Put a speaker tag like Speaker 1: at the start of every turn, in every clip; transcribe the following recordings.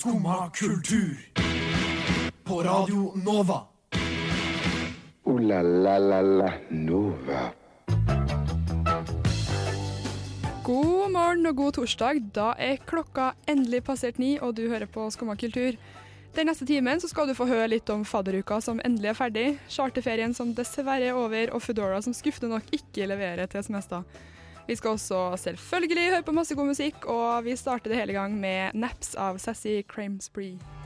Speaker 1: Skumma kultur. På Radio Nova.
Speaker 2: O-la-la-la-la Nova.
Speaker 3: God morgen og god torsdag. Da er klokka endelig passert ni, og du hører på Skumma kultur. Den neste timen så skal du få høre litt om fadderuka som endelig er ferdig, charterferien som dessverre er over, og Foodora som skuffende nok ikke leverer til semester. Vi skal også selvfølgelig høre på masse god musikk, og vi starter det hele gang med Naps av Sassy Cramespree.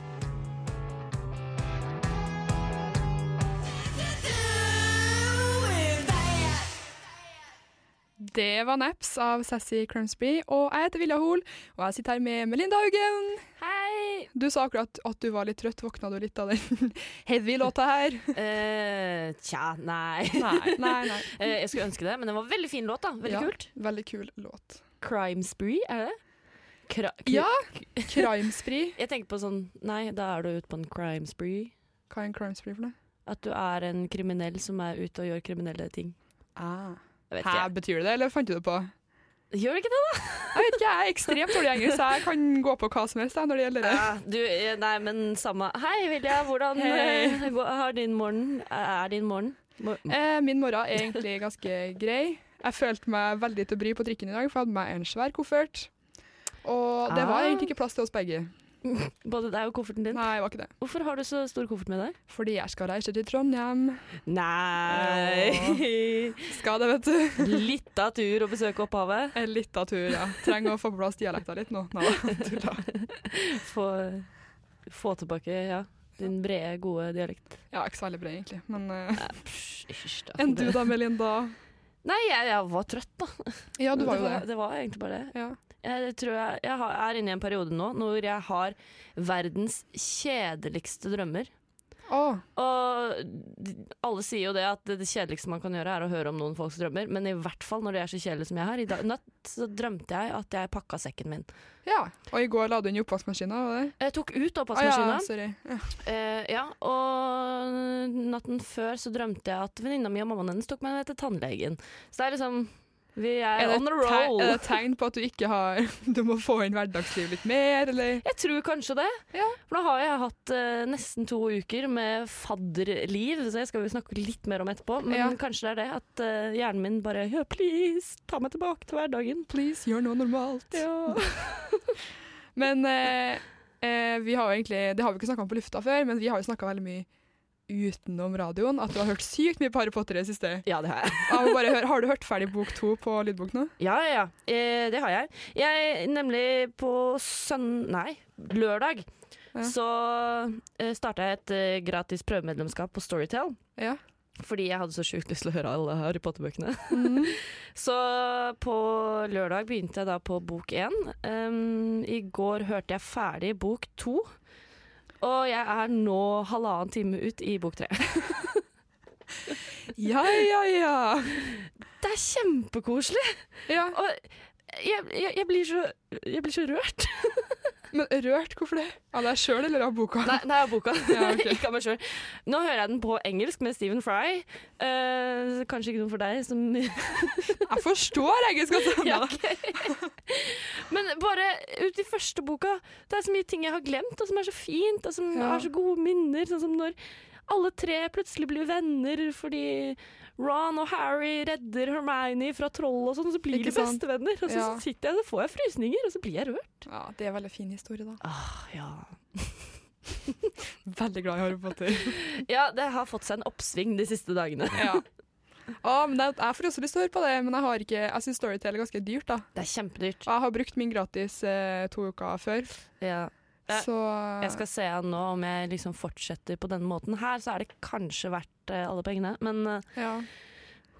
Speaker 3: Det var Naps av Sassy Crumsby, og jeg heter Vilja Hoel, og jeg sitter her med Melinda Haugen. Hei! Du sa akkurat at du var litt trøtt. Våkna du litt av den heavy låta her?
Speaker 4: uh, tja, nei.
Speaker 3: Nei, nei, nei.
Speaker 4: Uh, jeg skulle ønske det, men det var veldig fin låt. da Veldig
Speaker 3: Ja,
Speaker 4: kult.
Speaker 3: Veldig kul låt.
Speaker 4: Crime Spree, er det? Kra ja!
Speaker 3: Ja! Crimespree.
Speaker 4: Jeg tenker på sånn Nei, da er du ute på en crime spree.
Speaker 3: Hva er en crimespree for noe?
Speaker 4: At du er en kriminell som er ute og gjør kriminelle ting.
Speaker 3: Ah. Hæ, betyr det det, eller fant du det på?
Speaker 4: Gjør det ikke det, da?
Speaker 3: Jeg vet ikke, jeg er ekstremt dårlig i engelsk, så jeg kan gå på hva som helst jeg, når det gjelder det.
Speaker 4: Ja, du, eh, nei, men samme Hei, Vilja. Hvordan
Speaker 3: hey.
Speaker 4: eh, har din morgen Er din morgen? Mor
Speaker 3: Eh, min morgen er egentlig ganske grei. Jeg følte meg veldig til bry på trikken i dag, for jeg hadde med en svær koffert. Og det var
Speaker 4: Ah.
Speaker 3: egentlig ikke plass til oss begge.
Speaker 4: Både deg og kofferten din.
Speaker 3: Nei, det var ikke det.
Speaker 4: Hvorfor har du så stor koffert med deg?
Speaker 3: Fordi jeg skal reise til Trondheim.
Speaker 4: Nei
Speaker 3: Skal det, vet du.
Speaker 4: Litt av tur å besøke opphavet.
Speaker 3: En av tur, ja. Trenger å få på plass dialekta litt nå. Nei, tulla.
Speaker 4: Få, få tilbake ja, din brede, gode dialekt.
Speaker 3: Ja, ikke så veldig bred, egentlig. Men eh,
Speaker 4: hysj da.
Speaker 3: enn du da, Melinda?
Speaker 4: Nei, jeg, jeg var trøtt, da.
Speaker 3: Ja, du var jo
Speaker 4: det.
Speaker 3: det.
Speaker 4: Det var egentlig bare det.
Speaker 3: Ja.
Speaker 4: Jeg tror jeg, jeg er inne i en periode nå hvor jeg har verdens kjedeligste drømmer.
Speaker 3: Oh.
Speaker 4: Og alle sier jo det at det, kjedeligste man kan gjøre, er å høre om noen folks drømmer. Men i hvert fall når det er så kjedelig som jeg har. I dag, natt så drømte jeg at jeg pakka sekken min.
Speaker 3: ja. Og i går la du inn i oppvaskmaskina?
Speaker 4: Jeg tok ut oppvaskmaskina.
Speaker 3: Ah, ja. Ja.
Speaker 4: Eh, ja, og natten før så drømte jeg at venninna mi og mammaen hennes tok meg med til tannlegen. Så det er liksom Vi er,
Speaker 3: Er det,
Speaker 4: on a roll.
Speaker 3: er det et tegn på at du ikke har Du må få inn hverdagslivet litt mer, eller?
Speaker 4: Jeg tror kanskje det.
Speaker 3: Ja.
Speaker 4: For nå har jeg hatt uh, nesten to uker med fadderliv, så jeg skal vi snakke litt mer om etterpå. Men
Speaker 3: Ja.
Speaker 4: kanskje det er det at uh, hjernen min bare ja, Please, ta meg tilbake til hverdagen.
Speaker 3: Please, gjør noe normalt.
Speaker 4: Ja.
Speaker 3: Men uh, vi har egentlig Det har vi ikke snakka om på lufta før, men vi har jo snakka veldig mye utenom radioen. At du har hørt sykt mye på Harry Potter i det siste.
Speaker 4: ja, det har jeg.
Speaker 3: Jeg bare høre, har du hørt ferdig bok to på lydbok nå?
Speaker 4: Ja, ja. Eh, det har jeg. Jeg Nemlig på sønn... Nei, lørdag.
Speaker 3: Ja.
Speaker 4: Så eh, starta jeg et eh, gratis prøvemedlemskap på Storytel.
Speaker 3: Ja.
Speaker 4: Fordi jeg hadde så sjukt lyst til å høre alle Harry Potter-bøkene.
Speaker 3: Mhm.
Speaker 4: Så på lørdag begynte jeg da på bok én. Um, I går hørte jeg ferdig bok to. Og jeg er nå halvannen time ut i bok tre.
Speaker 3: Ja, ja, ja.
Speaker 4: Det er kjempekoselig!
Speaker 3: ja.
Speaker 4: Og jeg, jeg, jeg, blir så, jeg blir så rørt.
Speaker 3: Men rørt, hvorfor det? Av deg sjøl eller av boka?
Speaker 4: Nei, nei av boka.
Speaker 3: Ja, okay.
Speaker 4: ikke av meg sjøl. Nå hører jeg den på engelsk med Stephen Fry. Uh, kanskje ikke noe for deg som
Speaker 3: Jeg forstår engelsk godt.
Speaker 4: Ja,
Speaker 3: okay.
Speaker 4: Men bare ut i første boka Det er så mye ting jeg har glemt, og som er så fint, og som
Speaker 3: Ja.
Speaker 4: har så gode minner. Sånn som når alle tre plutselig blir venner fordi Ron og Harry redder Hermione fra troll og sånn, og så blir de bestevenner. Og så
Speaker 3: Ja.
Speaker 4: sitter jeg så får jeg frysninger, og så blir jeg rørt.
Speaker 3: ja, det er veldig fin historie, da.
Speaker 4: Ah, ja.
Speaker 3: Veldig glad i Harry Potter.
Speaker 4: ja, det har fått seg en oppsving de siste dagene.
Speaker 3: Ja. Ah, men det, jeg får også lyst til å høre på det, men jeg har ikke Jeg syns Storytale er ganske dyrt, da.
Speaker 4: Det er kjempedyrt.
Speaker 3: Jeg har brukt min gratis eh, to uker før,
Speaker 4: Ja. Ja,
Speaker 3: så
Speaker 4: Jeg skal se an nå om jeg liksom fortsetter på denne måten her, så er det kanskje verdt eh, alle pengene. Men eh,
Speaker 3: ja.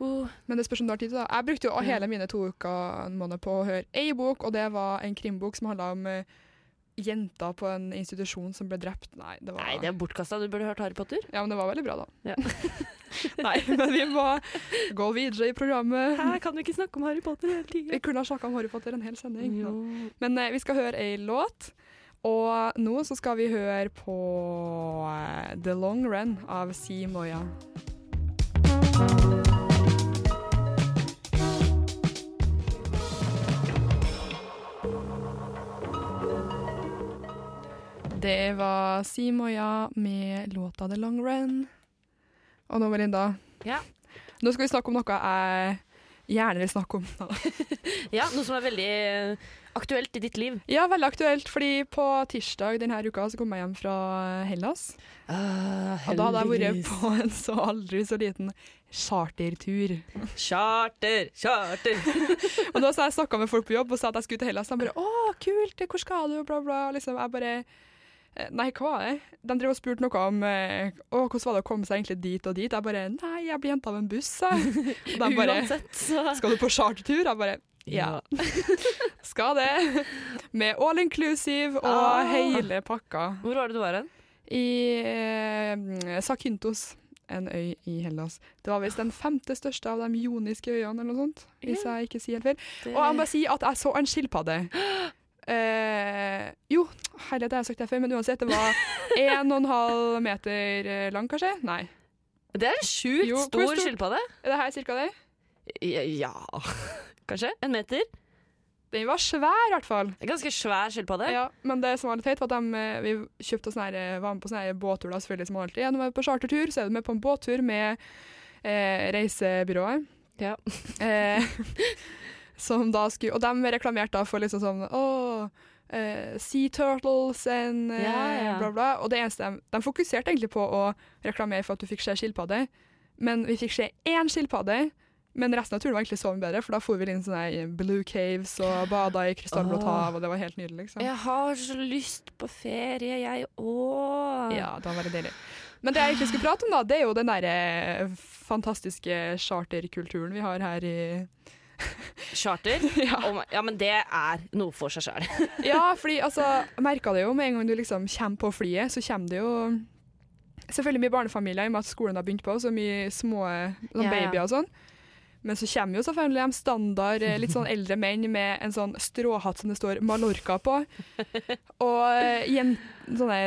Speaker 4: uh.
Speaker 3: Men det spørs om du har tid til det. Jeg brukte jo hele mine to uker en måned på å høre ei bok, og det var en krimbok som handla om eh, jenter på en institusjon som ble drept. Nei, det var
Speaker 4: Nei, det er bortkasta. Du burde hørt Harry Potter.
Speaker 3: Ja, men det var veldig bra, da.
Speaker 4: Ja.
Speaker 3: Nei, men vi må gå videre i programmet.
Speaker 4: Her kan vi ikke snakke om Harry Potter hele
Speaker 3: Vi kunne ha snakka om Harry Potter en hel sending. Men eh, vi skal høre ei låt. Og nå så skal vi høre på eh, The Long Run av Si Moya. Det var Simoya med låta The Long Run. Og nå, Melinda,
Speaker 4: Ja.
Speaker 3: nå skal vi snakke om noe jeg gjerne vil snakke om.
Speaker 4: ja, noe som er veldig eh, aktuelt i ditt liv.
Speaker 3: Ja, veldig aktuelt, fordi på tirsdag denne uka så kom jeg hjem fra Hellas. Og da hadde jeg vært på en så aldri så liten chartertur.
Speaker 4: Charter, charter.
Speaker 3: Og da så jeg snakka med folk på jobb og sa at jeg skulle til Hellas. Og De bare 'Å, kult, hvor skal du?' Bla, bla. Liksom, jeg bare eh, Nei, hva var det? De drev og spurte noe om eh, å, hvordan var det å komme seg egentlig dit og dit. Jeg bare 'Nei, jeg blir henta av en buss', jeg. Og de bare
Speaker 4: Uansett, så
Speaker 3: 'Skal du på chartertur?' Jeg bare ja. Skal det. Med all inclusive og
Speaker 4: Ah.
Speaker 3: hele pakka.
Speaker 4: Hvor var det du var hen?
Speaker 3: I eh, Sakyntos, en øy i Hellas. Det var visst den femte største av de joniske øyene, eller noe sånt. Hvis jeg ikke sier helt feil.
Speaker 4: Det-
Speaker 3: Og jeg må si at jeg så en skilpadde. Eh, jo, herlighet, jeg har sagt det før, men uansett, det var en og en halv meter eh, lang, kanskje? Nei.
Speaker 4: Det er en sjukt
Speaker 3: Jo,
Speaker 4: stor skilpadde.
Speaker 3: Er det her cirka det?
Speaker 4: Ja, ja. Kanskje? En meter?
Speaker 3: Den var svær, i hvert fall.
Speaker 4: Ganske svær skilpadde.
Speaker 3: Ja, men det som var litt teit, var at de, eh, vi kjøpte oss nære, var med på sånne båttur, da, selvfølgelig som alltid. Når vi er på chartertur, så er du med på en båttur med eh, reisebyrået.
Speaker 4: Ja.
Speaker 3: Eh, som da skulle, og de reklamerte da for liksom sånn Åh, eh, sea turtles and eh,
Speaker 4: Ja, ja.
Speaker 3: bla, bla. Og det eneste de, de fokuserte egentlig på å reklamere for at du fikk se skilpadde, men vi fikk se én skilpadde. Men resten av turen var egentlig så mye bedre, for da for vi inn sånne Blue Caves og bada i krystallblått hav, og det var helt nydelig. liksom.
Speaker 4: Jeg har så lyst på ferie, jeg òg.
Speaker 3: Ja, det var veldig deilig. Men det jeg egentlig skulle prate om, da, det er jo den der eh, fantastiske charterkulturen vi har her i
Speaker 4: Charter?
Speaker 3: Ja,
Speaker 4: Oh ja, men det er noe for seg sjøl.
Speaker 3: ja fordi altså, merka det jo med en gang du liksom kommer på flyet, så kommer det jo Selvfølgelig mye barnefamilier i og med at skolen har begynt på, så mye små sånn
Speaker 4: Ja,
Speaker 3: babyer og sånn. Men så kommer jo selvfølgelig de standard eh, litt sånn eldre menn med en sånn stråhatt som det står Mallorca på. Og eh, jen- sånne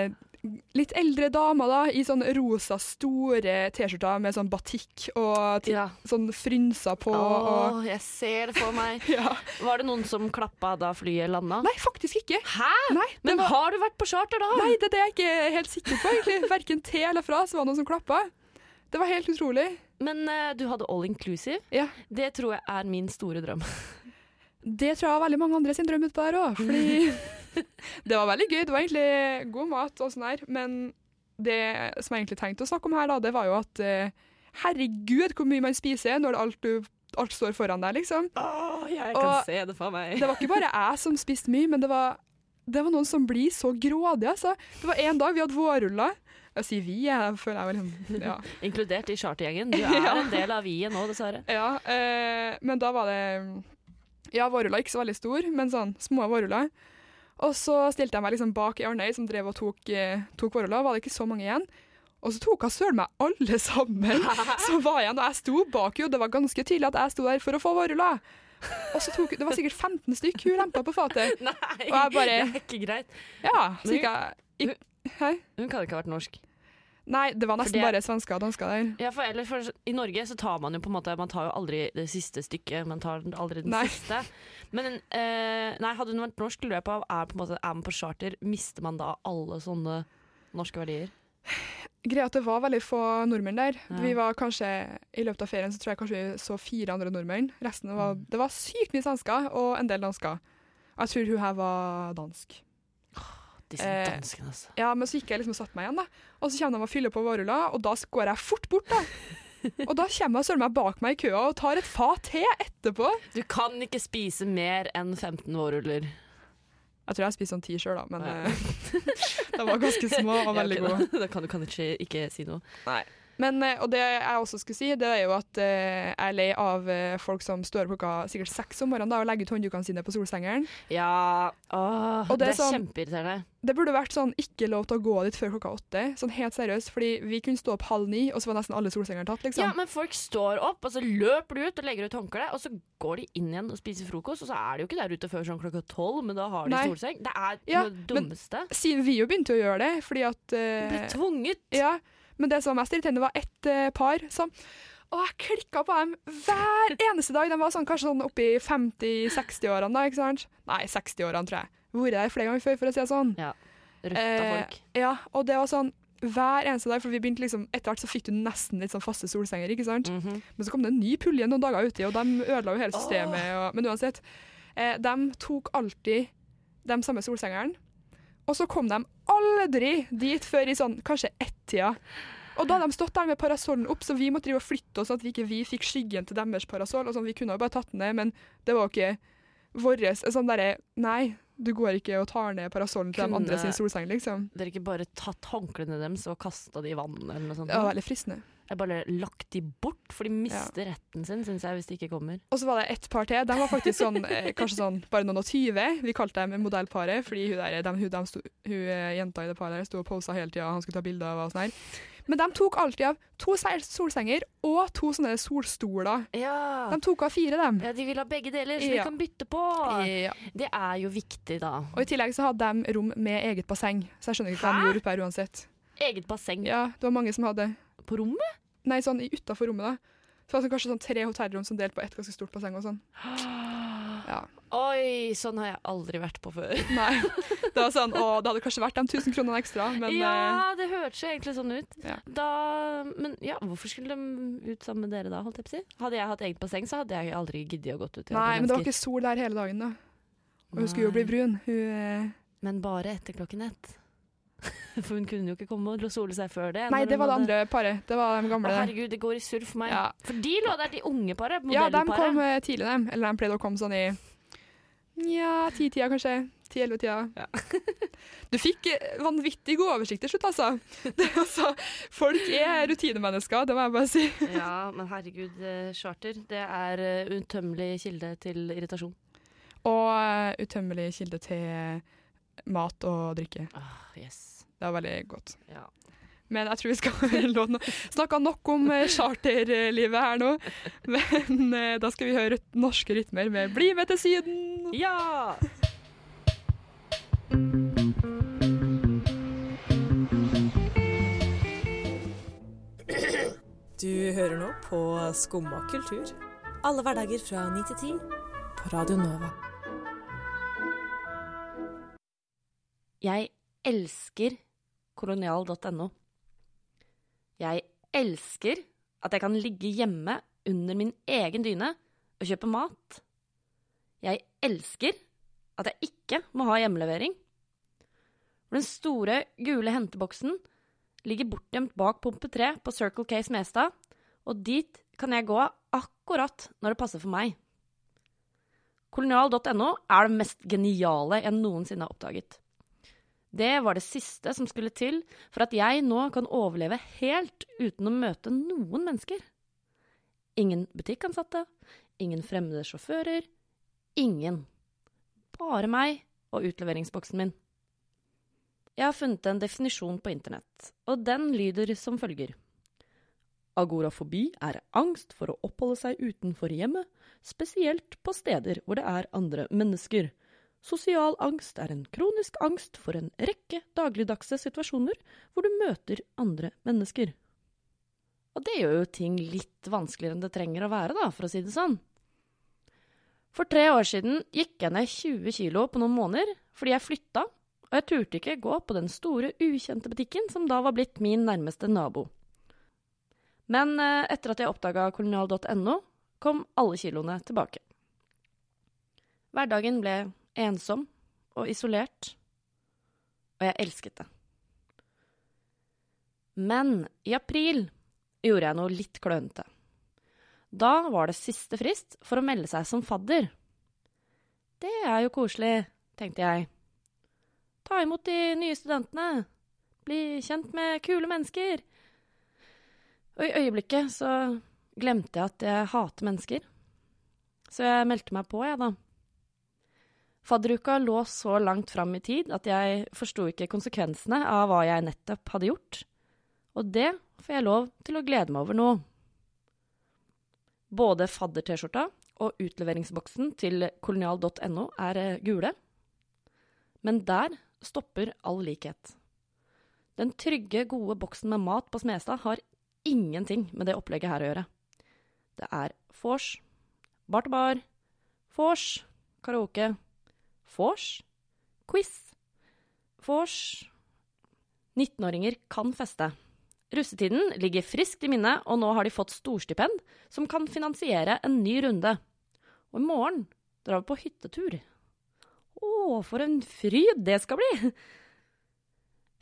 Speaker 3: litt eldre damer da, i sånn rosa store T-skjorter med sånn batikk og
Speaker 4: Ja.
Speaker 3: sånn frynser på.
Speaker 4: Åh,
Speaker 3: Og,
Speaker 4: jeg ser det for meg.
Speaker 3: ja.
Speaker 4: Var det noen som klappa da flyet landa?
Speaker 3: Nei, faktisk ikke.
Speaker 4: Hæ?
Speaker 3: Nei,
Speaker 4: Men
Speaker 3: var,
Speaker 4: har du vært på charter da?
Speaker 3: nei, det er det jeg ikke er helt sikker på. egentlig. Verken til eller fra så var det noen som klappa. Det var helt utrolig.
Speaker 4: Men uh, du hadde all inclusive.
Speaker 3: Ja.
Speaker 4: Det tror jeg er min store drøm.
Speaker 3: Det tror jeg var veldig mange andre sin drøm utpå der òg, fordi det var veldig gøy. Det var egentlig god mat og sånn her, men det som jeg egentlig tenkte å snakke om her, da, det var jo at eh, herregud, hvor mye man spiser når alt, du, alt står foran deg, liksom.
Speaker 4: jeg
Speaker 3: kan Og-
Speaker 4: se det for meg.
Speaker 3: Det var ikke bare jeg som spiste mye, men det var, det var noen som blir så grådige, altså. Det var en dag vi hadde vårruller. Jeg sier vi, jeg føler jeg vel ja.
Speaker 4: Inkludert i chartergjengen. Du er
Speaker 3: Ja.
Speaker 4: en del av vi-et nå, dessverre.
Speaker 3: Ja, eh, men da var det Ja, vårruller ikke så veldig stor, men sånn små vårruller. Og så stilte jeg meg liksom bak i Arnøy, som drev og tok, eh, tok vårruller. Var det ikke så mange igjen. Og så tok hun søren meg alle sammen som var igjen. Og jeg sto bak jo, det var ganske tydelig at jeg sto der for å få vårruller. Og så tok Det var sikkert 15 stykk hun lempa på fatet.
Speaker 4: Nei,
Speaker 3: Og jeg bare-
Speaker 4: det er ikke greit.
Speaker 3: Ja, så gikk jeg Hæ?
Speaker 4: Hun kan ikke ha vært norsk.
Speaker 3: Nei, det var nesten
Speaker 4: det-
Speaker 3: bare svensker og dansker der.
Speaker 4: Ja, for eller, for I Norge så tar man jo på en måte Man tar jo aldri det siste stykket, man tar aldri den
Speaker 3: Nei.
Speaker 4: siste. Men eh, nei, hadde hun vært norsk, lurer jeg på er, på måte, er man på charter, mister man da alle sånne norske verdier?
Speaker 3: Greia at det var veldig få nordmenn der.
Speaker 4: Ja.
Speaker 3: Vi var kanskje, I løpet av ferien så tror jeg kanskje vi så fire andre nordmenn. Resten var,
Speaker 4: Mm.
Speaker 3: Det var sykt mye svensker og en del dansker. Jeg tror hun her var dansk.
Speaker 4: Disse
Speaker 3: Eh,
Speaker 4: danskene, altså.
Speaker 3: Ja, Men så gikk jeg liksom og satte meg igjen, da. Og så kommer de og fyller på vårruller, og da går jeg fort bort. da. Og da kommer søren meg bak meg i køa og tar et fat te etterpå.
Speaker 4: Du kan ikke spise mer enn 15 vårruller.
Speaker 3: Jeg tror jeg spiste sånn ti sjøl, da, men
Speaker 4: Ja.
Speaker 3: eh, de var ganske små og
Speaker 4: Ja,
Speaker 3: veldig
Speaker 4: ok,
Speaker 3: gode.
Speaker 4: Da, da kan du kan ikke, ikke si noe.
Speaker 3: Men, eh, og det jeg også skulle si, det er jo at eh, jeg er lei av eh, folk som står klokka sikkert seks om morgenen da, og legger ut hånddukene sine på solsengeren.
Speaker 4: Ja åh,
Speaker 3: det
Speaker 4: det
Speaker 3: er sånn-
Speaker 4: kjempeirriterende.
Speaker 3: Det burde vært sånn ikke lov til å gå dit før klokka åtte. Sånn helt seriøst, fordi vi kunne stå opp halv ni, og så var nesten alle solsengene tatt, liksom.
Speaker 4: Ja, men folk står opp, og så løper du ut og legger ut håndkleet, og så går de inn igjen og spiser frokost, og så er de jo ikke der ute før sånn klokka tolv, men da har de
Speaker 3: Nei.
Speaker 4: solseng. Det er
Speaker 3: Ja,
Speaker 4: det dummeste.
Speaker 3: Siden vi jo begynte å gjøre det, fordi at uh,
Speaker 4: Ble tvunget.
Speaker 3: Ja, men det som var mest irriterende, var ett eh, par som og jeg klikka på dem hver eneste dag. De var sånn, kanskje sånn oppi 50-60-årene, da, ikke sant? Nei, 60-årene, tror jeg. Vært der flere ganger før, for å si det sånn.
Speaker 4: Ja, folk.
Speaker 3: Eh,
Speaker 4: folk.
Speaker 3: Ja, og det var sånn hver eneste dag, for vi begynte liksom, etter hvert så fikk du nesten litt sånn faste solsenger, ikke sant?
Speaker 4: Mhm.
Speaker 3: Men så kom det en ny pulje noen dager uti, og de ødela jo hele systemet. Og, men uansett, eh, de tok alltid de samme solsengene, og så kom de aldri dit før i sånn kanskje ett-tida. Og da hadde de stått der med parasollen opp, så vi måtte drive og flytte oss, sånn at vi ikke vi fikk skyggen til deres parasoll. og sånn, Vi kunne jo bare tatt den ned, men det var jo ikke våres sånn derre Nei, du går ikke og tar ned parasollen til de andre sin solseng, liksom.
Speaker 4: Dere ikke bare tatt håndklærne deres og kasta de i vannet eller noe sånt?
Speaker 3: Ja, veldig fristende.
Speaker 4: Jeg bare lagt de bort, for de mister retten sin, syns jeg, hvis de ikke kommer.
Speaker 3: Og så var det ett par til. De var faktisk sånn, eh, kanskje sånn bare noen og tyve. Vi kalte dem modellparet, fordi hun, der, de, hun, de sto, hun eh, jenta i det paret der sto og posa hele tida, han skulle ta bilder av og sånn her. Men de tok alltid av to solsenger og to sånne solstoler.
Speaker 4: Ja.
Speaker 3: De tok av fire, dem.
Speaker 4: ja, de vil ha begge deler, så
Speaker 3: Ja.
Speaker 4: vi kan bytte på.
Speaker 3: Ja.
Speaker 4: Det er jo viktig, da.
Speaker 3: Og i tillegg så hadde de rom med eget basseng, så jeg skjønner ikke hva de gjorde oppe her uansett.
Speaker 4: Eget basseng
Speaker 3: Ja, det var mange som hadde
Speaker 4: på rommet?
Speaker 3: Nei, sånn utafor rommet, da. Så det var sånn, kanskje sånn tre hotellrom som delte på ett ganske stort basseng og sånn. Ja.
Speaker 4: Oi, sånn har jeg aldri vært på før.
Speaker 3: Nei. Det var sånn, å, det hadde kanskje vært de 1000 kronene ekstra, men eh,
Speaker 4: ja, det hørtes jo egentlig sånn ut.
Speaker 3: Ja.
Speaker 4: Da, men ja, hvorfor skulle de ut sammen med dere da? holdt jeg på å si? Hadde jeg hatt eget basseng, så hadde jeg aldri giddet å gått ut.
Speaker 3: Nei, men det var ikke sol der hele dagen, da. Og hun skulle jo bli brun. Hun eh,
Speaker 4: Men bare etter klokken ett. For hun kunne jo ikke komme og sole seg før det.
Speaker 3: Nei, det var det andre paret. Det var de gamle. der.
Speaker 4: herregud, det går i surr for meg.
Speaker 3: Ja.
Speaker 4: For de lå der, de unge paret.
Speaker 3: Ja, de kom eh, tidlig, dem. Eller de pleide å komme sånn i Nja, ti-tida kanskje. Ti-elleve-tida.
Speaker 4: Ja.
Speaker 3: du fikk eh, vanvittig god oversikt til slutt, altså. Det, altså. Folk er rutinemennesker, det må jeg bare si.
Speaker 4: ja, men herregud, eh, charter. Det er utømmelig kilde til irritasjon.
Speaker 3: Og utømmelig kilde til mat og drikke.
Speaker 4: Ah, yes.
Speaker 3: Det var veldig godt.
Speaker 4: Ja.
Speaker 3: Men jeg tror vi skal snakke nok om eh, charterlivet her nå. Men eh, da skal vi høre norske rytmer med 'Bli med til Syden'.
Speaker 4: ja!
Speaker 5: Du hører nå på Skumma kultur. Alle hverdager fra 9 til 10 på Radio Nova.
Speaker 4: Jeg elsker kolonial.no. Jeg elsker at jeg kan ligge hjemme under min egen dyne og kjøpe mat. Jeg elsker at jeg ikke må ha hjemmelevering. For den store, gule henteboksen ligger bortgjemt bak pumpe 3 på Circle K Smestad, og dit kan jeg gå akkurat når det passer for meg. Kolonial.no er det mest geniale jeg noensinne har oppdaget. Det var det siste som skulle til for at jeg nå kan overleve helt uten å møte noen mennesker. Ingen butikkansatte, ingen fremmede sjåfører, ingen. Bare meg og utleveringsboksen min. Jeg har funnet en definisjon på internett, og den lyder som følger. Agorafobi er angst for å oppholde seg utenfor hjemmet, spesielt på steder hvor det er andre mennesker. Sosial angst er en kronisk angst for en rekke dagligdagse situasjoner hvor du møter andre mennesker. Og det gjør jo ting litt vanskeligere enn det trenger å være, da, for å si det sånn. For tre år siden gikk jeg ned 20 kilo på noen måneder fordi jeg flytta, og jeg turte ikke gå på den store, ukjente butikken som da var blitt min nærmeste nabo. Men eh, etter at jeg oppdaga kolonial.no, kom alle kiloene tilbake. Hverdagen ble ensom og isolert, og jeg elsket det. Men i april gjorde jeg noe litt klønete. Da var det siste frist for å melde seg som fadder. Det er jo koselig, tenkte jeg. Ta imot de nye studentene. Bli kjent med kule mennesker. Og i øyeblikket så glemte jeg at jeg hater mennesker. Så jeg meldte meg på, jeg, da. Fadderuka lå så langt fram i tid at jeg forsto ikke konsekvensene av hva jeg nettopp hadde gjort. Og det får jeg lov til å glede meg over nå. Både fadder-T-skjorta og utleveringsboksen til kolonial.no er eh, gule. Men der stopper all likhet. Den trygge, gode boksen med mat på Smestad har ingenting med det opplegget her å gjøre. Det er vors, bar til bar, vors, karaoke, vors, quiz, vors, 19-åringer kan feste. Russetiden ligger friskt i minne, og nå har de fått storstipend som kan finansiere en ny runde. Og i morgen drar vi på hyttetur. Å, for en fryd det skal bli!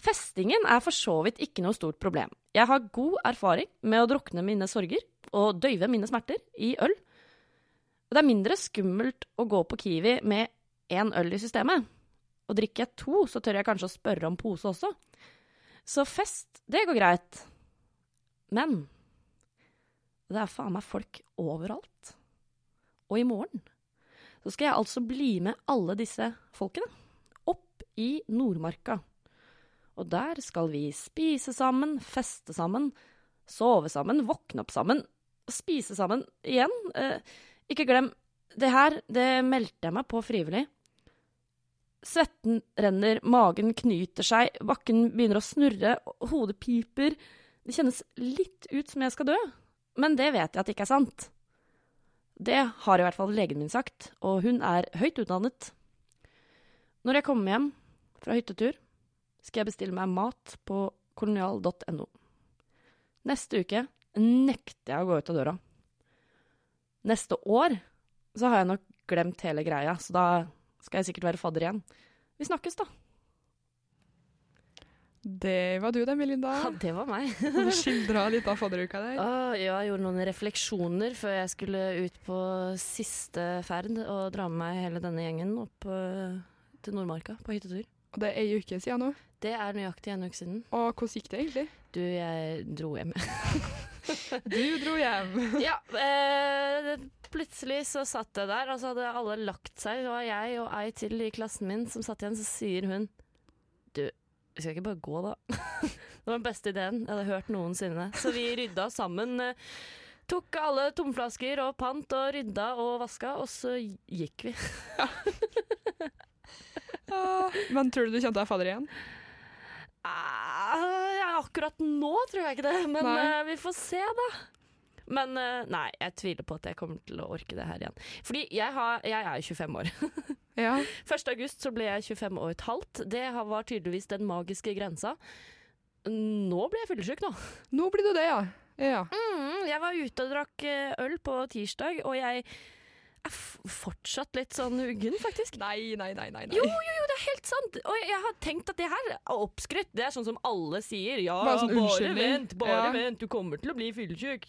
Speaker 4: Festingen er for så vidt ikke noe stort problem. Jeg har god erfaring med å drukne mine sorger og døyve mine smerter i øl. Det er mindre skummelt å gå på Kiwi med én øl i systemet. Og drikker jeg to, så tør jeg kanskje å spørre om pose også. Så fest, det går greit. Men det er faen meg folk overalt. Og i morgen så skal jeg altså bli med alle disse folkene opp i Nordmarka. Og der skal vi spise sammen, feste sammen, sove sammen, våkne opp sammen, spise sammen igjen. Eh, ikke glem, det her, det meldte jeg meg på frivillig. Svetten renner, magen knyter seg, bakken begynner å snurre, hodet piper. Det kjennes litt ut som jeg skal dø, men det vet jeg at det ikke er sant. Det har i hvert fall legen min sagt, og hun er høyt utdannet. Når jeg kommer hjem fra hyttetur, skal jeg bestille meg mat på kolonial.no. Neste uke nekter jeg å gå ut av døra. Neste år så har jeg nok glemt hele greia, så da skal jeg sikkert være fadder igjen. Vi snakkes, da.
Speaker 3: Det var du det, Melinda.
Speaker 4: Ja, det var meg.
Speaker 3: Du skildra litt av fadderuka der.
Speaker 4: Ah, ja, jeg gjorde noen refleksjoner før jeg skulle ut på siste ferd og dra med meg hele denne gjengen opp eh, til Nordmarka på hyttetur.
Speaker 3: Og det er ei uke siden nå.
Speaker 4: Det er nøyaktig en uke siden.
Speaker 3: Og hvordan gikk det egentlig?
Speaker 4: Du, jeg dro hjem.
Speaker 3: Du dro hjem.
Speaker 4: ja, eh, plutselig så satt jeg der, og så hadde alle lagt seg. Det var jeg og ei til i klassen min som satt igjen, så sier hun Du, vi skal ikke bare gå, da? det var den beste ideen jeg hadde hørt noensinne. Så vi rydda sammen. eh, Tok alle tomflasker og pant og rydda og vaska, og så gikk vi.
Speaker 3: Ah, Men tror du du kjente deg fader igjen?
Speaker 4: Ah, ja, akkurat nå tror jeg ikke det, men
Speaker 3: Nei.
Speaker 4: eh, vi får se, da. Men eh, nei, jeg tviler på at jeg kommer til å orke det her igjen. Fordi jeg, har, jeg er 25 år.
Speaker 3: Ja.
Speaker 4: 1. august så ble jeg 25 og et halvt. Det var tydeligvis den magiske grensa. Nå blir jeg fyllesyk, nå.
Speaker 3: Nå blir du det, ja. Ja.
Speaker 4: Mm, jeg var ute og drakk eh, øl på tirsdag, og jeg er fortsatt litt sånn uggen, faktisk.
Speaker 3: Nei, nei, nei, nei. nei.
Speaker 4: Jo, jo, jo, det er helt sant. Og jeg har tenkt at det her er oppskrytt. Det er sånn som alle sier. Ja,
Speaker 3: Bare sånn
Speaker 4: bare vent, bare
Speaker 3: Ja.
Speaker 4: vent, du kommer til å bli fyllesyk.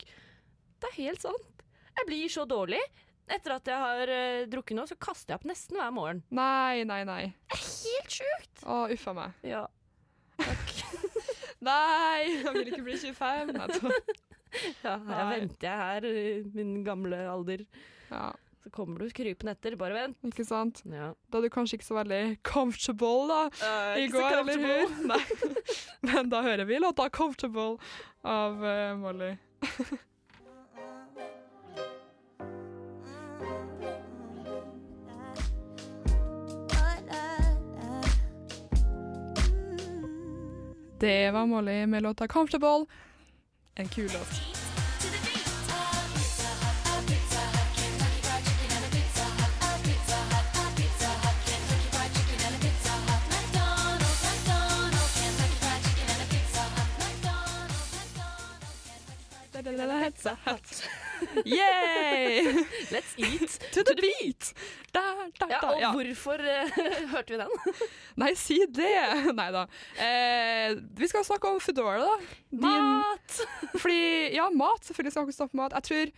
Speaker 4: Det er helt sant. Jeg blir så dårlig. Etter at jeg har uh, drukket nå, så kaster jeg opp nesten hver morgen.
Speaker 3: Nei, nei, nei.
Speaker 4: Det er Helt sjukt.
Speaker 3: Å, uffa meg.
Speaker 4: Ja. Takk.
Speaker 3: Nei, jeg vil ikke bli 25. Nei,
Speaker 4: ja
Speaker 3: Nei.
Speaker 4: venter jeg her, i min gamle alder.
Speaker 3: ja,
Speaker 4: Så kommer du krypende etter. Bare vent.
Speaker 3: ikke sant?
Speaker 4: Ja.
Speaker 3: Da er du kanskje ikke så veldig comfortable, da. I går, eller hur? Nei. Men da hører vi låta 'Comfortable' av uh, Molly. Det var Molly med låta 'Comfortable'. En kul låt. Yay!
Speaker 4: Let's eat.
Speaker 3: To the beat! Da, da,
Speaker 4: Ja,
Speaker 3: da.
Speaker 4: og
Speaker 3: Ja.
Speaker 4: hvorfor uh, hørte vi den?
Speaker 3: Nei, si det! Nei da. Eh, vi skal snakke om Foodora, da. Din,
Speaker 4: Mat!
Speaker 3: fordi, ja, mat. Selvfølgelig skal vi snakke om mat. Jeg tror,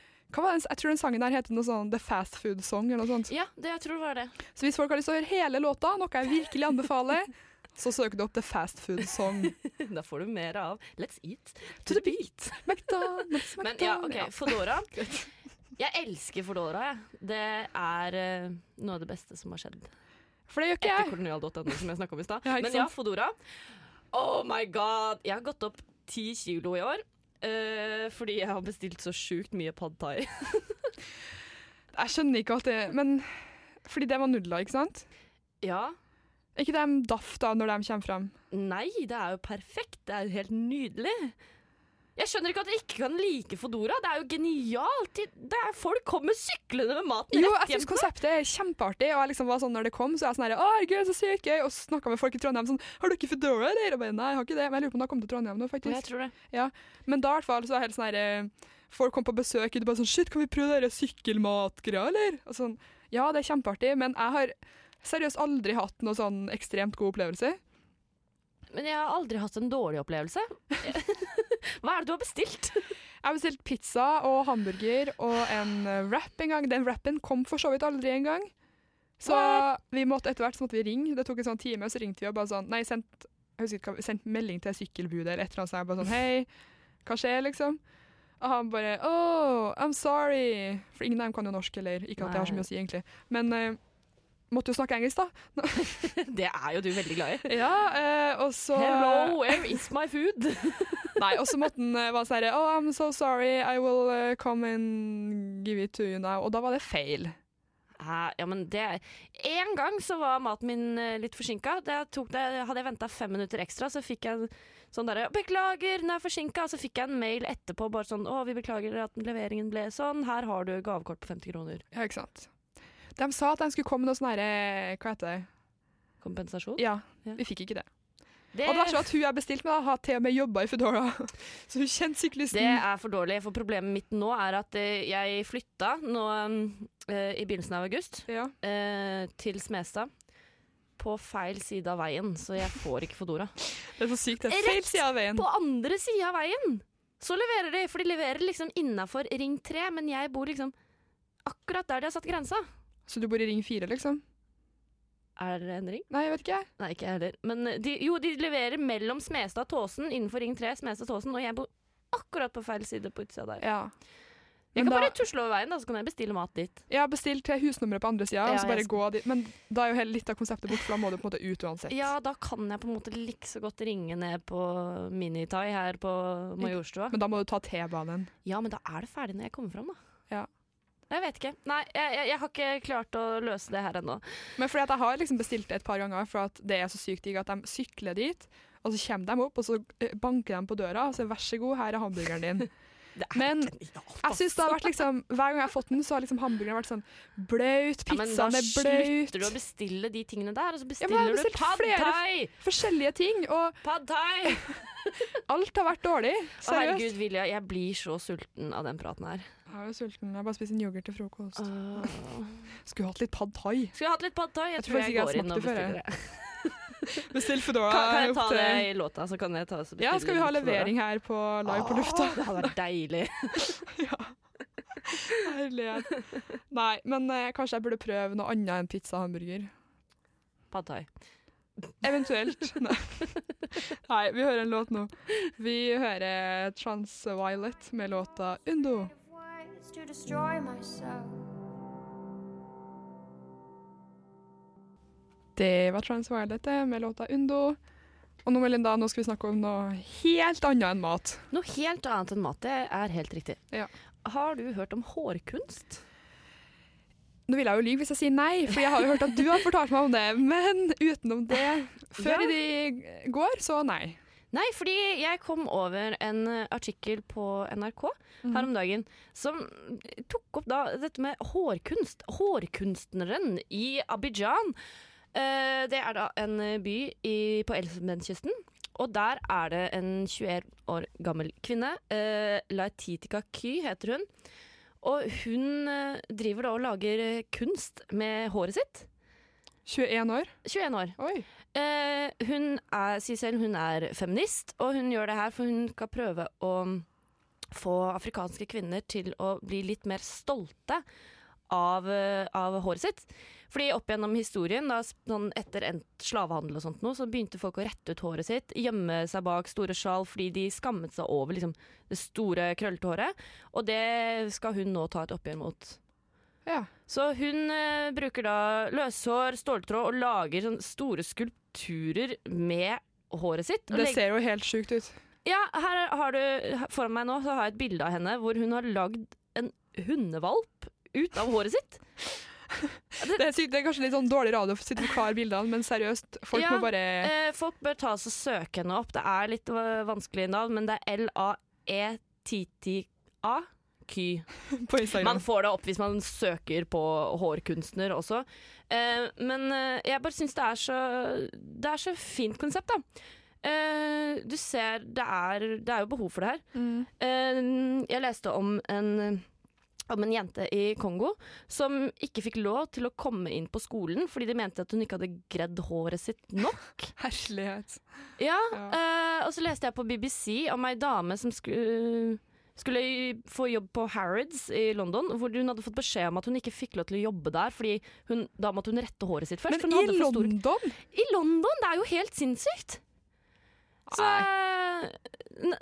Speaker 3: jeg tror den sangen der heter noe sånn The Fast Food Song. eller noe sånt.
Speaker 4: Ja, det jeg tror var det.
Speaker 3: Så hvis folk har lyst til å høre hele låta, noe jeg virkelig anbefaler, så søker du opp The Fast Food Song.
Speaker 4: Da får du mer av Let's eat
Speaker 3: To the beat. McDonald's,
Speaker 4: Men ja, OK, Fodora. Jeg elsker Fodora, jeg. Det er uh, noe av det beste som har skjedd.
Speaker 3: For det gjør ikke jeg.
Speaker 4: Etter kolonial.no, som jeg snakka om i stad. Men ja. Fodora. Oh my god! Jeg har gått opp ti kilo i år. Uh, fordi jeg har bestilt så sjukt mye pad thai.
Speaker 3: Jeg skjønner ikke at det Men fordi det var nudler, ikke sant?
Speaker 4: ja.
Speaker 3: Er ikke de daff da når de kommer frem?
Speaker 4: Nei, det er jo perfekt. Det er jo helt nydelig. Jeg skjønner ikke at dere ikke kan like Fodora. Det er jo genialt. Det er, folk kommer syklende med maten
Speaker 3: Jo,
Speaker 4: rett
Speaker 3: jeg
Speaker 4: hjem
Speaker 3: syns
Speaker 4: til meg.
Speaker 3: konseptet er kjempeartig. Og jeg liksom var sånn når det kom, så er jeg sånn her Å, herregud, så sykt gøy. Og snakka med folk i Trondheim sånn Har dere Foodora, eller? Og bare, Nei, jeg har ikke det. Men jeg lurer på om det har kommet til Trondheim nå,
Speaker 4: faktisk. Jeg tror det. Ja.
Speaker 3: Men da i hvert fall så er det helt sånn her eh, Folk kom på besøk, og du bare sånn Shit, kan vi prøve dere sykkelmatgreia, eller? Og sånn Ja, det er kjempeartig, men jeg har seriøst aldri hatt noe sånn ekstremt god opplevelse.
Speaker 4: Men jeg har aldri hatt en dårlig opplevelse. Hva er det du har bestilt?
Speaker 3: Jeg har bestilt pizza og hamburger og en eh, wrap en gang. Den wrappen kom for så vidt aldri en gang. Så vi måtte etter hvert så måtte vi ringe. Det tok en sånn time, og så ringte vi og bare sånn Nei, sendt, jeg sendt melding til sykkelbudet eller et eller annet sånt. Bare sånn Hei, hva skjer, liksom? Og han bare Oh, I'm sorry. For ingen av dem kan jo norsk, eller ikke at det har så mye å si, egentlig. Men eh, måtte jo snakke engelsk, da.
Speaker 4: Det er jo du veldig glad i.
Speaker 3: Ja, eh, og så
Speaker 4: Hello, where is my food?
Speaker 3: Nei, og så måtte han eh, være sånn her, Oh, I'm so sorry, I will eh, come and give it to you now. Og da var det feil.
Speaker 4: Ja, men det En gang så var maten min eh, litt forsinka. Hadde jeg venta fem minutter ekstra, så fikk jeg en sånn derre 'Beklager, den er forsinka.' Og så fikk jeg en mail etterpå bare sånn 'Å, vi beklager at leveringen ble sånn. Her har du gavekort på 50 kroner'.
Speaker 3: Ja, ikke sant. De sa at de skulle komme med noe sånn herre Hva heter det?
Speaker 4: Kompensasjon.
Speaker 3: Ja,
Speaker 4: Ja.
Speaker 3: vi fikk ikke det.
Speaker 4: Det,
Speaker 3: Og det verste sånn at hun jeg bestilte med, har til og med jobba i Foodora. Så hun kjente syklisten.
Speaker 4: det er for dårlig, for problemet mitt nå er at eh, jeg flytta nå eh, i begynnelsen av august
Speaker 3: Ja.
Speaker 4: eh, til Smestad. På feil side av veien, så jeg får ikke Foodora.
Speaker 3: Det er så sykt. Det er feil side av veien.
Speaker 4: Rett På andre sida av veien så leverer de, for de leverer liksom innafor Ring 3, men jeg bor liksom akkurat der de har satt grensa.
Speaker 3: Så du bor i Ring 4, liksom?
Speaker 4: Er det en ring?
Speaker 3: Nei, jeg vet ikke.
Speaker 4: Nei, ikke heller. Men de, jo, de leverer mellom Smestad og Tåsen innenfor Ring 3, Smestad og Tåsen, og jeg bor akkurat på feil side på utsida der.
Speaker 3: Ja.
Speaker 4: Jeg
Speaker 3: Men
Speaker 4: kan
Speaker 3: da-
Speaker 4: bare tusle over veien, da, så kan jeg bestille mat dit.
Speaker 3: Ja, bestill til husnummeret på andre sida,
Speaker 4: Ja,
Speaker 3: og så bare
Speaker 4: skal-
Speaker 3: gå dit. Men da er jo hele litt av konseptet bort, for da må du på en måte ut uansett.
Speaker 4: Ja, da kan jeg på en måte like så godt ringe ned på Minitai her på Majorstua.
Speaker 3: Men da må du ta T-banen.
Speaker 4: Ja, men da er det ferdig når jeg kommer fram, da.
Speaker 3: Ja.
Speaker 4: Jeg vet ikke. Nei, jeg, jeg, jeg har ikke klart å løse det her ennå.
Speaker 3: Men fordi at jeg har liksom bestilt det et par ganger, for at det er så sykt digg at de sykler dit, og så kommer de opp, og så eh, banker de på døra, og sier vær så god, her er hamburgeren din. Men jeg synes det har vært liksom Hver gang jeg har fått den, så har liksom hamburgeren vært sånn blaut,
Speaker 4: Ja, men da
Speaker 3: pizzaen er blaut.
Speaker 4: slutter du å bestille de tingene der, og så
Speaker 3: Ja,
Speaker 4: bestiller du pad thai!
Speaker 3: Forskjellige ting, og
Speaker 4: Pad thai!
Speaker 3: alt har vært dårlig.
Speaker 4: Å, herregud, Vilja, jeg blir så sulten av den praten her.
Speaker 3: Jeg er jo sulten. Jeg har bare spist en yoghurt til frokost.
Speaker 4: Åh.
Speaker 3: Skulle hatt litt pad thai.
Speaker 4: Skulle hatt litt pad thai? Jeg,
Speaker 3: Jeg tror
Speaker 4: jeg
Speaker 3: jeg
Speaker 4: går inn og bestiller det.
Speaker 3: Bestill Foodora.
Speaker 4: Kan, kan jeg ta det i låta, så kan jeg ta bestille
Speaker 3: Ja, skal vi ha
Speaker 4: det?
Speaker 3: levering her på live på lufta?
Speaker 4: Det hadde vært deilig. ja.
Speaker 3: Herlighet. Nei, men eh, kanskje jeg burde prøve noe annet enn pizza og hamburger.
Speaker 4: Pad thai.
Speaker 3: Eventuelt. Nei. Nei, vi hører en låt nå. Vi hører Transviolet med låta Undo.
Speaker 6: to destroy myself.
Speaker 3: Det var Transviolet det, med låta Undo. Og nå, Melinda, nå skal vi snakke om noe helt annet enn mat.
Speaker 4: Noe helt annet enn mat, det er helt riktig.
Speaker 3: Ja.
Speaker 4: Har du hørt om hårkunst?
Speaker 3: Nå vil jeg jo lyve hvis jeg sier nei, for jeg har jo hørt at du har fortalt meg om det. Men utenom det, før
Speaker 4: Ja.
Speaker 3: de går, så nei.
Speaker 4: Nei, fordi jeg kom over en artikkel på NRK her om dagen som tok opp da dette med hårkunst. Hårkunstneren i Abidjan. Eh, det er da en by i, på Elfenbenskysten. Og der er det en 21 år gammel kvinne. Uh, Laetitika Ky heter hun. Og hun eh, driver da og lager eh, kunst med håret sitt.
Speaker 3: 21 år.
Speaker 4: 21 år. Eh, hun er, sier selv hun er feminist, og hun gjør det her for hun skal prøve å få afrikanske kvinner til å bli litt mer stolte av, eh, av håret sitt. Fordi opp gjennom historien, da, sånn etter endt slavehandel og sånt noe, så begynte folk å rette ut håret sitt, gjemme seg bak store sjal fordi de skammet seg over liksom, det store, krøllete håret. Og det skal hun nå ta et oppgjør mot.
Speaker 3: Ja.
Speaker 4: Så hun eh, bruker da løshår, ståltråd og lager sånne store skulpturer med håret sitt.
Speaker 3: Det ser jo helt sjukt ut.
Speaker 4: Ja, her har du foran meg nå så har jeg et bilde av henne hvor hun har lagd en hundevalp ut av håret sitt.
Speaker 3: Det er, kanskje litt sånn dårlig radio å sitte og forklare bildene, men seriøst, folk
Speaker 4: Ja,
Speaker 3: må bare
Speaker 4: Eh, folk bør ta oss og søke henne opp. Det er litt eh, vanskelig navn, men det er L-A-E-T-T-A. Ky.
Speaker 3: På Instagram.
Speaker 4: Man får det opp hvis man søker på hårkunstner også. Eh, men eh, jeg bare syns det er så Det er så fint konsept, da. Eh, du ser det er, det er jo behov for det her.
Speaker 3: Mm.
Speaker 4: Eh, jeg leste om en om en jente i Kongo som ikke fikk lov til å komme inn på skolen fordi de mente at hun ikke hadde gredd håret sitt nok.
Speaker 3: Herslighet.
Speaker 4: Ja,
Speaker 3: Ja.
Speaker 4: Uh, Og så leste jeg på BBC om ei dame som skulle, skulle få jobb på Harrods i London, hvor hun hadde fått beskjed om at hun ikke fikk lov til å jobbe der, fordi hun, da måtte hun rette håret sitt først.
Speaker 3: Men i London?
Speaker 4: I London! Det er jo helt sinnssykt! Så nei.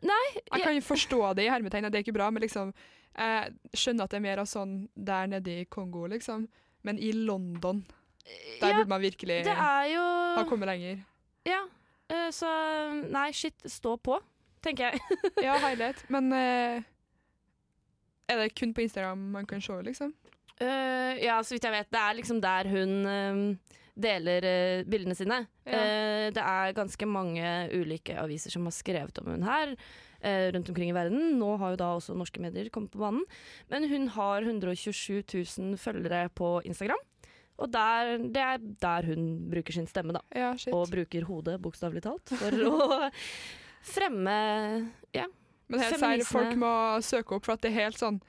Speaker 4: Nei.
Speaker 3: Jeg kan jo forstå det i hermetegn, det er ikke bra, men liksom Jeg skjønner at det er mer av sånn der nede i Kongo, liksom. Men i London, der
Speaker 4: ja,
Speaker 3: burde man virkelig
Speaker 4: det jo
Speaker 3: ha kommet lenger.
Speaker 4: Ja. eh, Så nei, shit, stå på, tenker jeg.
Speaker 3: Ja, herlighet. Men eh, er det kun på Instagram man kan se, liksom?
Speaker 4: Uh, ja, så vidt jeg vet. Det er liksom der hun eh, deler eh, bildene sine.
Speaker 3: Ja.
Speaker 4: Eh, det er ganske mange ulike aviser som har skrevet om hun her eh, rundt omkring i verden. Nå har jo da også norske medier kommet på banen. Men hun har 127 000 følgere på Instagram. Og der, det er der hun bruker sin stemme, da.
Speaker 3: Ja.
Speaker 4: Og bruker hodet, bokstavelig talt, for å fremme Ja.
Speaker 3: Men helt seriøst, folk må søke opp, for at det er helt sånn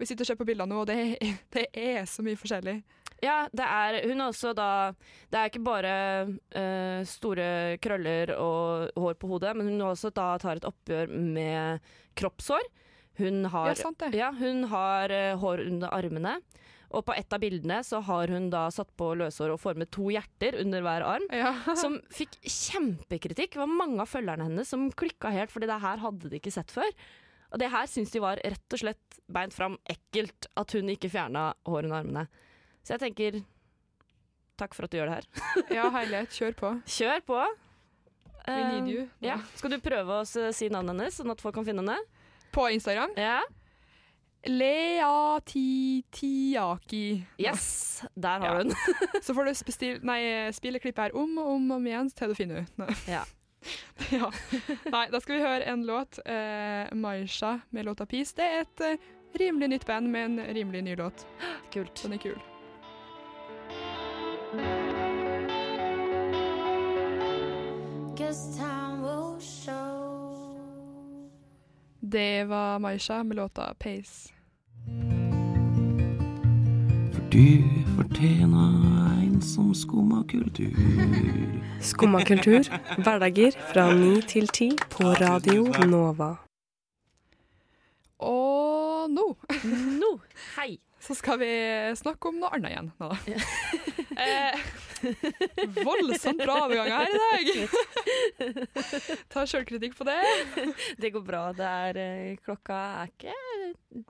Speaker 3: Vi sitter og ser på bildene nå, og det er, det er så mye forskjellig.
Speaker 4: Ja, det er Hun er også da Det er ikke bare uh, store krøller og hår på hodet, men hun også da tar et oppgjør med kroppshår. Hun har,
Speaker 3: Ja, sant det.
Speaker 4: ja, hun har uh, hår under armene. Og på et av bildene så har hun da satt på løshår og formet to hjerter under hver arm.
Speaker 3: Ja.
Speaker 4: Som fikk kjempekritikk. Det var mange av følgerne hennes som klikka helt, fordi det her hadde de ikke sett før. Og det her syns de var rett og slett beint fram ekkelt, at hun ikke fjerna hår under armene. Så jeg tenker takk for at du gjør det her.
Speaker 3: ja, herlighet. Kjør på.
Speaker 4: Kjør på.
Speaker 3: We need you.
Speaker 4: Eh, Ja. Skal du prøve å si navnet hennes, sånn at folk kan finne henne?
Speaker 3: På Instagram.
Speaker 4: Ja.
Speaker 3: Lea Titiaki.
Speaker 4: Yes, der har
Speaker 3: Ja.
Speaker 4: du den.
Speaker 3: Så får du nei, spille klippet her om og om, om igjen til du finner ut.
Speaker 4: Ja.
Speaker 3: ja. Nei, da skal vi høre en låt. Eh, Maisha med låta 'Peace'. Det er et eh, rimelig nytt band med en rimelig ny låt.
Speaker 4: Kult.
Speaker 3: Den er kul. Det var Maisha med låta 'Pace'.
Speaker 7: For du fortjener en som skumma kultur.
Speaker 5: Skumma kultur, hverdager fra ni til ti på Radio Nova.
Speaker 3: Og nå
Speaker 4: Nå, hei.
Speaker 3: så skal vi snakke om noe annet igjen. Nå da. eh, voldsomt bra overgang her i dag! Ta sjølkritikk på det.
Speaker 4: Det går bra. Det er eh, Klokka er ikke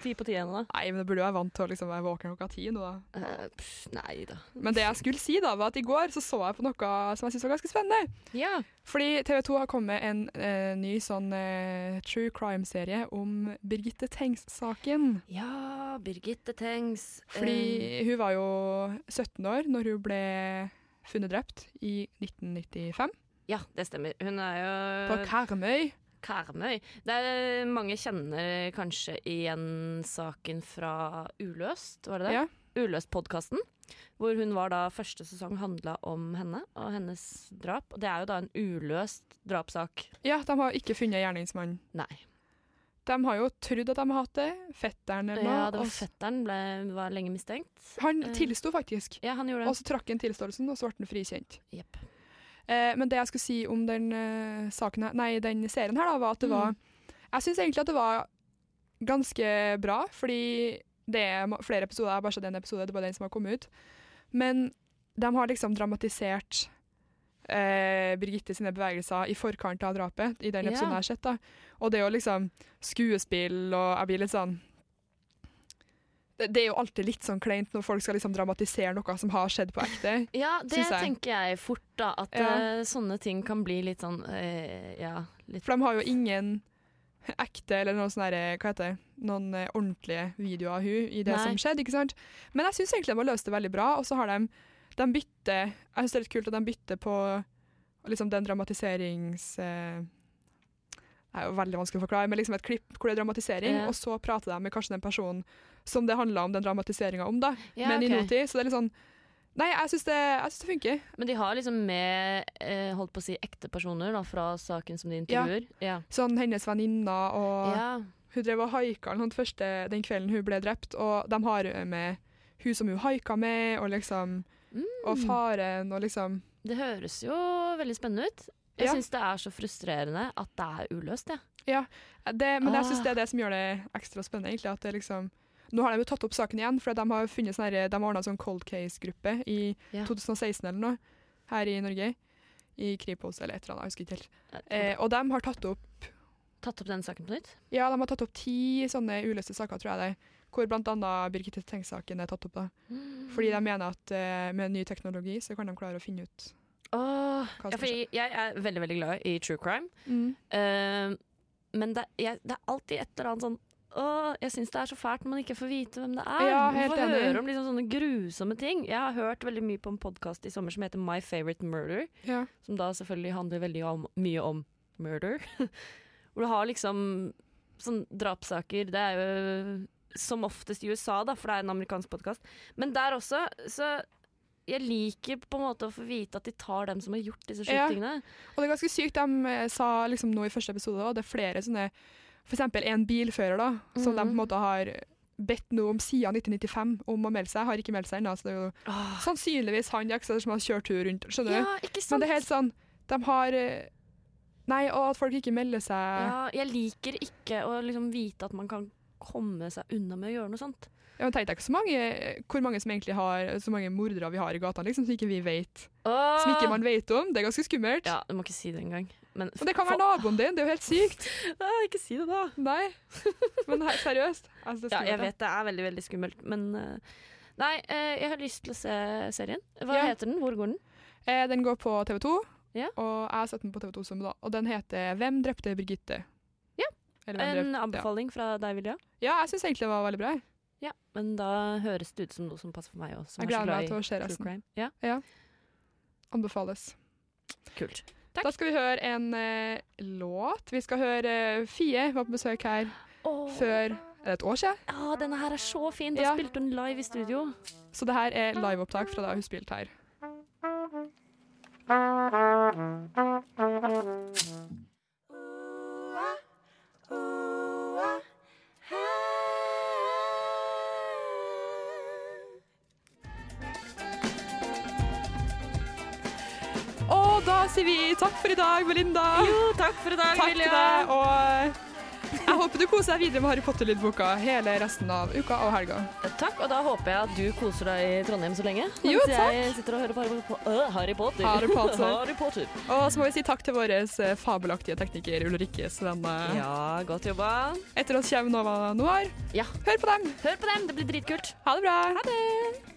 Speaker 4: ti på ti ennå. da.
Speaker 3: Nei, men det burde jo være vant til å liksom være våken klokka ti nå, da.
Speaker 4: Uh, pff, nei da.
Speaker 3: Men det jeg skulle si, da, var at i går så, så jeg på noe som jeg syntes var ganske spennende.
Speaker 4: Ja.
Speaker 3: Fordi TV 2 har kommet med en uh, ny sånn uh, true crime-serie om Birgitte Tengs-saken.
Speaker 4: ja, Birgitte Tengs.
Speaker 3: Fordi hun var jo 17 år når hun ble funnet drept i 1995
Speaker 4: ja, det stemmer. Hun er jo
Speaker 3: på Karmøy.
Speaker 4: Karmøy. Det er, mange kjenner kanskje igjen saken fra Uløst, var det det?
Speaker 3: Ja.
Speaker 4: Uløst-podkasten. Hvor hun var da første sesong handla om henne og hennes drap. Og det er jo da en uløst drapssak.
Speaker 3: ja, de har ikke funnet gjerningsmannen.
Speaker 4: Nei.
Speaker 3: De har jo trodd at de har hatt det. Fetteren eller noe.
Speaker 4: Ja, det var fetteren ble, var lenge mistenkt.
Speaker 3: Han
Speaker 4: Eh.
Speaker 3: tilsto faktisk.
Speaker 4: Ja, han gjorde det.
Speaker 3: Og så trakk han tilståelsen, og så ble han frikjent.
Speaker 4: Jepp.
Speaker 3: Eh, men det jeg skulle si om den, eh, saken her, nei, den serien her, da, var at det
Speaker 4: Mm.
Speaker 3: var Jeg syns egentlig at det var ganske bra, fordi det er flere episoder. Jeg har bare sett en episode, det er bare den som har kommet ut. Men de har liksom dramatisert eh, Birgitte sine bevegelser i forkant av drapet, i den
Speaker 4: episoden
Speaker 3: episoden jeg har sett. da. Og det er jo liksom skuespill, og jeg blir litt sånn det, det er jo alltid litt sånn kleint når folk skal liksom dramatisere noe som har skjedd på ekte.
Speaker 4: Ja, det
Speaker 3: jeg.
Speaker 4: tenker jeg fort, da. At
Speaker 3: Ja.
Speaker 4: uh, sånne ting kan bli litt sånn uh, Ja, litt
Speaker 3: For de har jo ingen ekte eller noen sånne herre hva heter det, noen uh, ordentlige videoer av hun i det
Speaker 4: Nei.
Speaker 3: som skjedde. ikke sant? Men jeg syns egentlig de har løst det veldig bra. Og så har de de bytter Jeg syns det er litt kult at de bytter på liksom den dramatiserings... Det er jo veldig vanskelig å forklare, men liksom et klipp hvor det er dramatisering,
Speaker 4: Ja.
Speaker 3: og så prater de med kanskje den personen som det handler om den dramatiseringa om, da.
Speaker 4: Ja,
Speaker 3: men i
Speaker 4: ok.
Speaker 3: nåtid. Så det er litt sånn Nei, jeg syns det, det funker.
Speaker 4: Men de har liksom med eh, holdt på å si ekte personer da, fra saken som de intervjuer. Ja.
Speaker 3: Sånn hennes venninner og
Speaker 4: ja.
Speaker 3: Hun drev og haika den kvelden hun ble drept, og de har med hun som hun haika med, og liksom
Speaker 4: Mm.
Speaker 3: Og faren, og liksom
Speaker 4: Det høres jo veldig spennende ut. Jeg
Speaker 3: Ja.
Speaker 4: syns det er så frustrerende at det er uløst, jeg.
Speaker 3: det, Men jeg syns
Speaker 4: Ah.
Speaker 3: det er det som gjør det ekstra spennende, egentlig. At det liksom Nå har de jo tatt opp saken igjen, for de har funnet sånn de har ordna sånn cold case-gruppe i
Speaker 4: Ja.
Speaker 3: 2016 eller noe, her i Norge. I Kripos eller et eller annet, jeg husker ikke helt.
Speaker 4: Eh,
Speaker 3: og de har tatt opp
Speaker 4: Tatt opp den saken på nytt?
Speaker 3: Ja, de har tatt opp ti sånne uløste saker, tror jeg det. Hvor bl.a. Birgitte Tengs-saken er tatt opp. da. Fordi de mener at eh, med ny teknologi så kan de klare å finne ut
Speaker 4: Åh,
Speaker 3: Hva som
Speaker 4: ja, fordi jeg er veldig veldig glad i true crime.
Speaker 3: mm.
Speaker 4: uh, men det, jeg, det er alltid et eller annet sånn Åh, jeg syns det er så fælt når man ikke får vite hvem det er.
Speaker 3: Ja,
Speaker 4: man får
Speaker 3: enig.
Speaker 4: høre om liksom sånne grusomme ting. Jeg har hørt veldig mye på en podkast i sommer som heter My Favorite Murder.
Speaker 3: Ja.
Speaker 4: Som da selvfølgelig handler veldig om, mye om murder. Hvor du har liksom sånn drapssaker. Det er jo som oftest i USA, da, for det er en amerikansk podkast. Men der også, så jeg liker på en måte å få vite at de tar dem som har gjort disse skytingene.
Speaker 3: Ja. Og det er ganske sykt. De eh, sa liksom nå i første episode og det er flere sånne Eksempel en bilfører da, som de på en
Speaker 4: Mhm.
Speaker 3: måte har bedt noe om siden 1995 om å melde seg. Har ikke meldt seg ennå. Så det er jo
Speaker 4: oh.
Speaker 3: sannsynligvis han ja, som har kjørt tur rundt. Skjønner du?
Speaker 4: ja, ikke
Speaker 3: Men det er helt sånn De har eh, Nei, og at folk ikke melder seg
Speaker 4: ja, jeg liker ikke å liksom vite at man kan komme seg unna med å gjøre noe sånt.
Speaker 3: Ja, men tenk deg hvor mange som egentlig har så mange mordere vi har i gatene, liksom, som ikke vi vet. Som ikke man vet om. Det er ganske skummelt.
Speaker 4: Ja, du må ikke si det engang. Men
Speaker 3: men det kan være naboen din, det er jo helt sykt.
Speaker 4: Nei, ikke si det, da.
Speaker 3: Nei, men he- seriøst. Altså, det
Speaker 4: Ja, jeg vet det er veldig, veldig skummelt, men eh, Nei, eh, jeg har lyst til å se serien. Hva
Speaker 3: Ja.
Speaker 4: heter den? Hvor går den?
Speaker 3: Eh, den går på TV 2,
Speaker 4: Ja.
Speaker 3: og jeg har sett den på TV 2 som da. Og den heter 'Hvem drepte Birgitte'?
Speaker 4: Ja. En
Speaker 3: drep-
Speaker 4: anbefaling fra deg, Vilja?
Speaker 3: Ja, jeg syns egentlig det var veldig bra.
Speaker 4: Ja. Men da høres det ut som noe som passer for meg òg,
Speaker 3: Jeg
Speaker 4: er
Speaker 3: gleder meg til å se resten.
Speaker 4: Ja,
Speaker 3: Anbefales.
Speaker 4: kult. Takk.
Speaker 3: Da skal vi høre en eh, låt. Vi skal høre eh, Fie var på besøk her før Er det et år siden?
Speaker 4: Ja, denne her er så fin. Da
Speaker 3: Ja.
Speaker 4: spilte hun live i studio.
Speaker 3: Så det her er liveopptak fra da hun spilte her. Sier vi takk for i dag, Melinda.
Speaker 4: Jo, takk for i dag,
Speaker 3: Takk til deg. Og jeg håper du koser deg videre med Harry Potter-lydboka hele resten av uka og helga.
Speaker 4: Takk, og da håper jeg at du koser deg i Trondheim så lenge.
Speaker 3: Jo,
Speaker 4: Mens
Speaker 3: takk.
Speaker 4: jeg sitter og hører på Harry, øh, Harry Potter.
Speaker 3: Harry Potter.
Speaker 4: Harry Potter.
Speaker 3: Og så må vi si takk til vår eh, fabelaktige tekniker Ulrikke Svenne.
Speaker 4: Ja, godt jobba.
Speaker 3: Etter oss kommer Nova Noir.
Speaker 4: Ja.
Speaker 3: Hør på dem.
Speaker 4: Hør på dem, det blir dritkult.
Speaker 3: Ha det bra.
Speaker 4: Ha det.